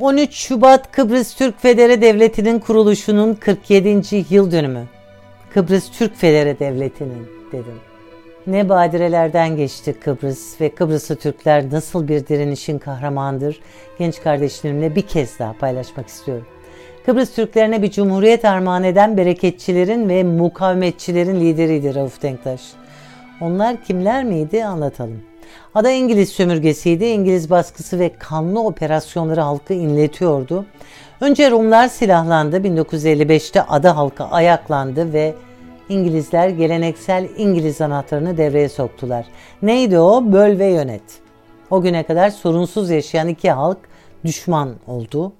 13 Şubat Kıbrıs Türk Federe Devleti'nin kuruluşunun 47. yıl dönümü. Kıbrıs Türk Federe Devleti'nin dedim. Ne badirelerden geçti Kıbrıs ve Kıbrıslı Türkler nasıl bir direnişin kahramandır genç kardeşlerimle bir kez daha paylaşmak istiyorum. Kıbrıs Türklerine bir cumhuriyet armağan eden bereketçilerin ve mukavemetçilerin lideriydi Rauf Denktaş. Onlar kimler miydi anlatalım. Ada İngiliz sömürgesiydi. İngiliz baskısı ve kanlı operasyonları halkı inletiyordu. Önce Rumlar silahlandı. 1955'te ada halkı ayaklandı ve İngilizler geleneksel İngiliz anahtarını devreye soktular. Neydi o? Böl ve yönet. O güne kadar sorunsuz yaşayan iki halk düşman oldu.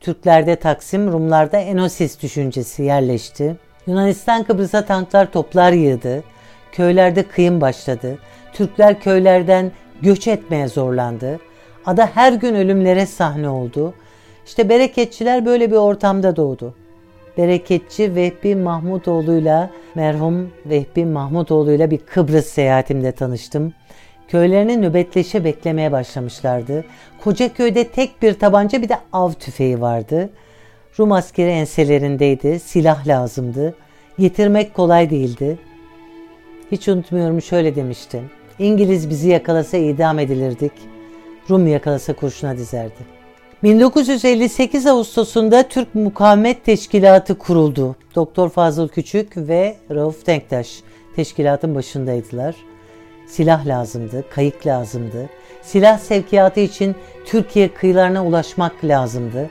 Türklerde Taksim, Rumlarda Enosis düşüncesi yerleşti. Yunanistan Kıbrıs'a tanklar toplar yığdı. Köylerde kıyım başladı. Türkler köylerden göç etmeye zorlandı. Ada her gün ölümlere sahne oldu. İşte bereketçiler böyle bir ortamda doğdu. Bereketçi Vehbi Mahmutoğlu'yla merhum Vehbi Mahmutoğlu'yla bir Kıbrıs seyahatimde tanıştım. Köylerini nöbetleşe beklemeye başlamışlardı. Koca köyde tek bir tabanca bir de av tüfeği vardı. Rum askeri enselerindeydi. Silah lazımdı. Getirmek kolay değildi. Hiç unutmuyorum şöyle demişti. İngiliz bizi yakalasa idam edilirdik. Rum yakalasa kurşuna dizerdi. 1958 Ağustos'unda Türk Mukavemet Teşkilatı kuruldu. Doktor Fazıl Küçük ve Rauf Denktaş teşkilatın başındaydılar. Silah lazımdı, kayık lazımdı. Silah sevkiyatı için Türkiye kıyılarına ulaşmak lazımdı.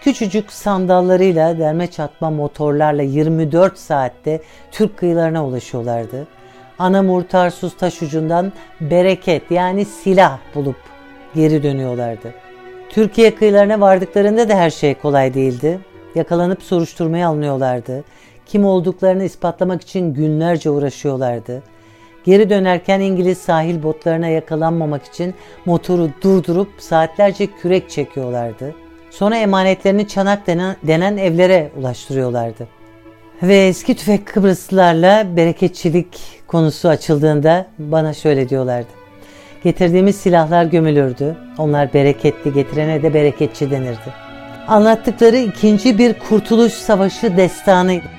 Küçücük sandallarıyla derme çatma motorlarla 24 saatte Türk kıyılarına ulaşıyorlardı. Anamur Tarsus taş ucundan bereket yani silah bulup geri dönüyorlardı. Türkiye kıyılarına vardıklarında da her şey kolay değildi. Yakalanıp soruşturmaya alınıyorlardı. Kim olduklarını ispatlamak için günlerce uğraşıyorlardı. Geri dönerken İngiliz sahil botlarına yakalanmamak için motoru durdurup saatlerce kürek çekiyorlardı. Sonra emanetlerini çanak denen, denen evlere ulaştırıyorlardı. Ve eski tüfek Kıbrıslılarla bereketçilik konusu açıldığında bana şöyle diyorlardı. Getirdiğimiz silahlar gömülürdü. Onlar bereketli, getirene de bereketçi denirdi. Anlattıkları ikinci bir kurtuluş savaşı destanıydı.